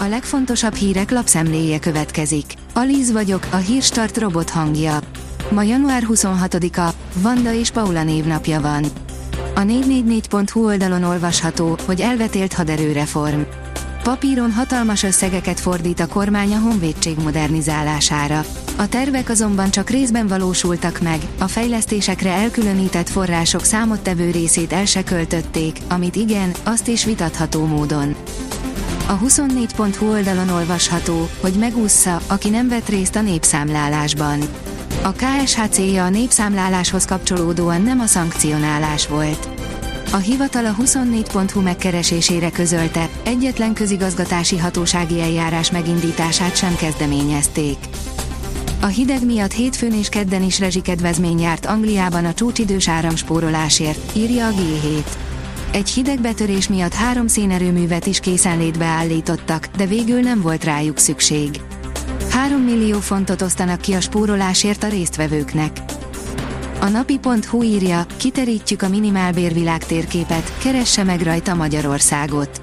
A legfontosabb hírek lapszemléje következik. Alíz vagyok, a hírstart robot hangja. Ma január 26-a, Vanda és Paula névnapja van. A 444.hu oldalon olvasható, hogy elvetélt haderőreform. Papíron hatalmas összegeket fordít a kormány a honvédség modernizálására. A tervek azonban csak részben valósultak meg, a fejlesztésekre elkülönített források számottevő részét el se költötték, amit igen, azt is vitatható módon. A 24.hu oldalon olvasható, hogy megúszza, aki nem vett részt a népszámlálásban. A KSH célja a népszámláláshoz kapcsolódóan nem a szankcionálás volt. A hivatal a 24.hu megkeresésére közölte, egyetlen közigazgatási hatósági eljárás megindítását sem kezdeményezték. A hideg miatt hétfőn és kedden is rezsikedvezmény járt Angliában a csúcsidős áramspórolásért, írja a G7. Egy hideg betörés miatt három szénerőművet is készenlétbe állítottak, de végül nem volt rájuk szükség. 3 millió fontot osztanak ki a spórolásért a résztvevőknek. A napi.hu írja, kiterítjük a minimálbérvilág térképet, keresse meg rajta Magyarországot.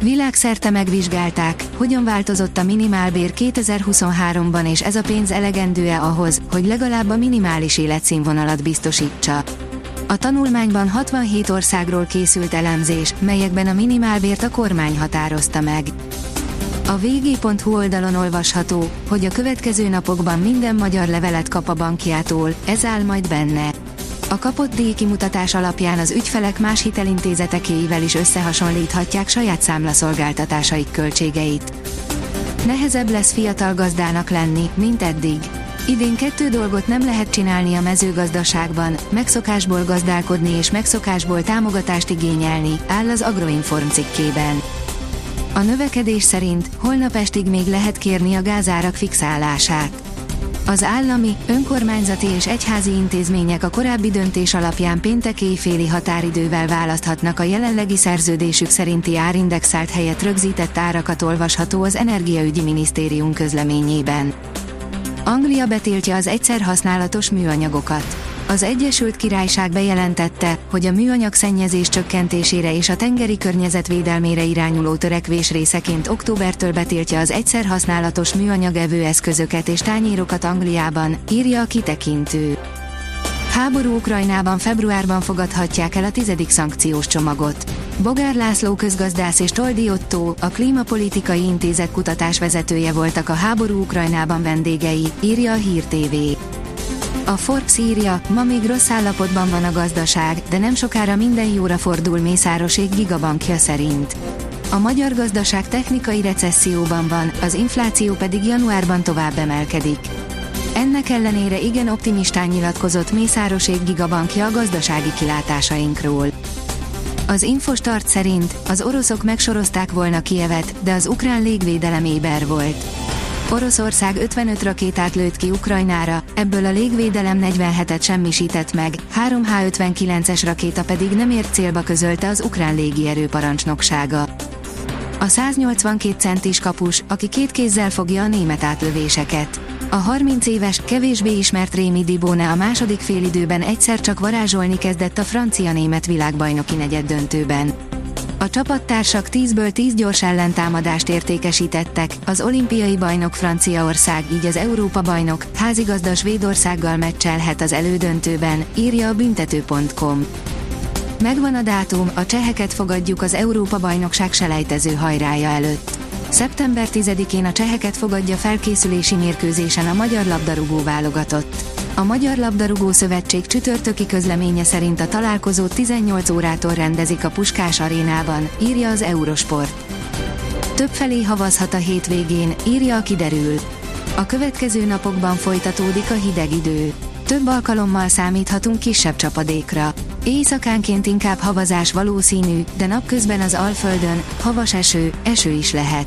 Világszerte megvizsgálták, hogyan változott a minimálbér 2023-ban és ez a pénz elegendő-e ahhoz, hogy legalább a minimális életszínvonalat biztosítsa. A tanulmányban 67 országról készült elemzés, melyekben a minimálbért a kormány határozta meg. A vg.hu oldalon olvasható, hogy a következő napokban minden magyar levelet kap a bankjától, ez áll majd benne. A kapott díjkimutatás alapján az ügyfelek más hitelintézetekéivel is összehasonlíthatják saját számlaszolgáltatásaik költségeit. Nehezebb lesz fiatal gazdának lenni, mint eddig. Idén kettő dolgot nem lehet csinálni a mezőgazdaságban, megszokásból gazdálkodni és megszokásból támogatást igényelni, áll az Agroinform cikkében. A növekedés szerint holnap estig még lehet kérni a gázárak fixálását. Az állami, önkormányzati és egyházi intézmények a korábbi döntés alapján péntek éjféli határidővel választhatnak a jelenlegi szerződésük szerinti árindexált helyett rögzített árakat olvasható az Energiaügyi Minisztérium közleményében. Anglia betiltja az egyszer használatos műanyagokat. Az Egyesült Királyság bejelentette, hogy a műanyag szennyezés csökkentésére és a tengeri környezetvédelmére irányuló törekvés részeként októbertől betiltja az egyszer használatos műanyag evőeszközöket és tányérokat Angliában, írja a kitekintő. Háború Ukrajnában februárban fogadhatják el a tizedik szankciós csomagot. Bogár László közgazdász és Toldi Otto, a Klímapolitikai Intézet kutatásvezetője voltak a háború Ukrajnában vendégei, írja a Hír TV. A Forbes írja, ma még rossz állapotban van a gazdaság, de nem sokára minden jóra fordul Mészárosék gigabankja szerint. A magyar gazdaság technikai recesszióban van, az infláció pedig januárban tovább emelkedik. Ennek ellenére igen optimistán nyilatkozott Mészárosék gigabankja a gazdasági kilátásainkról. Az Infostart szerint az oroszok megsorozták volna Kievet, de az ukrán légvédelem éber volt. Oroszország 55 rakétát lőtt ki Ukrajnára, ebből a légvédelem 47-et semmisített meg, 3 H-59-es rakéta pedig nem ért célba közölte az ukrán légierő parancsnoksága. A 182 centis kapus, aki két kézzel fogja a német átlövéseket. A 30 éves, kevésbé ismert Rémi Dibóne a második félidőben egyszer csak varázsolni kezdett a francia-német világbajnoki negyed döntőben. A csapattársak 10-ből 10 gyors ellentámadást értékesítettek, az olimpiai bajnok Franciaország így az Európa bajnok, házigazda Svédországgal meccselhet az elődöntőben, írja a büntető.com. Megvan a dátum, a cseheket fogadjuk az Európa bajnokság selejtező hajrája előtt. Szeptember 10-én a cseheket fogadja felkészülési mérkőzésen a magyar labdarúgó válogatott. A Magyar Labdarúgó Szövetség csütörtöki közleménye szerint a találkozót 18 órától rendezik a Puskás arénában, írja az Eurosport. Többfelé havazhat a hétvégén, írja a kiderül. A következő napokban folytatódik a hideg idő. Több alkalommal számíthatunk kisebb csapadékra. Éjszakánként inkább havazás valószínű, de napközben az Alföldön havas eső, eső is lehet.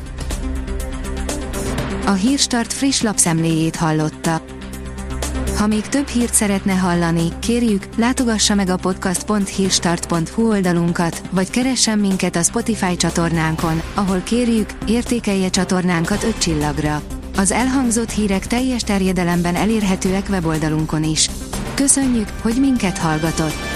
A Hírstart friss lapszemléjét hallotta. Ha még több hírt szeretne hallani, kérjük, látogassa meg a podcast.hírstart.hu oldalunkat, vagy keressen minket a Spotify csatornánkon, ahol kérjük, értékelje csatornánkat 5 csillagra. Az elhangzott hírek teljes terjedelemben elérhetőek weboldalunkon is. Köszönjük, hogy minket hallgatott!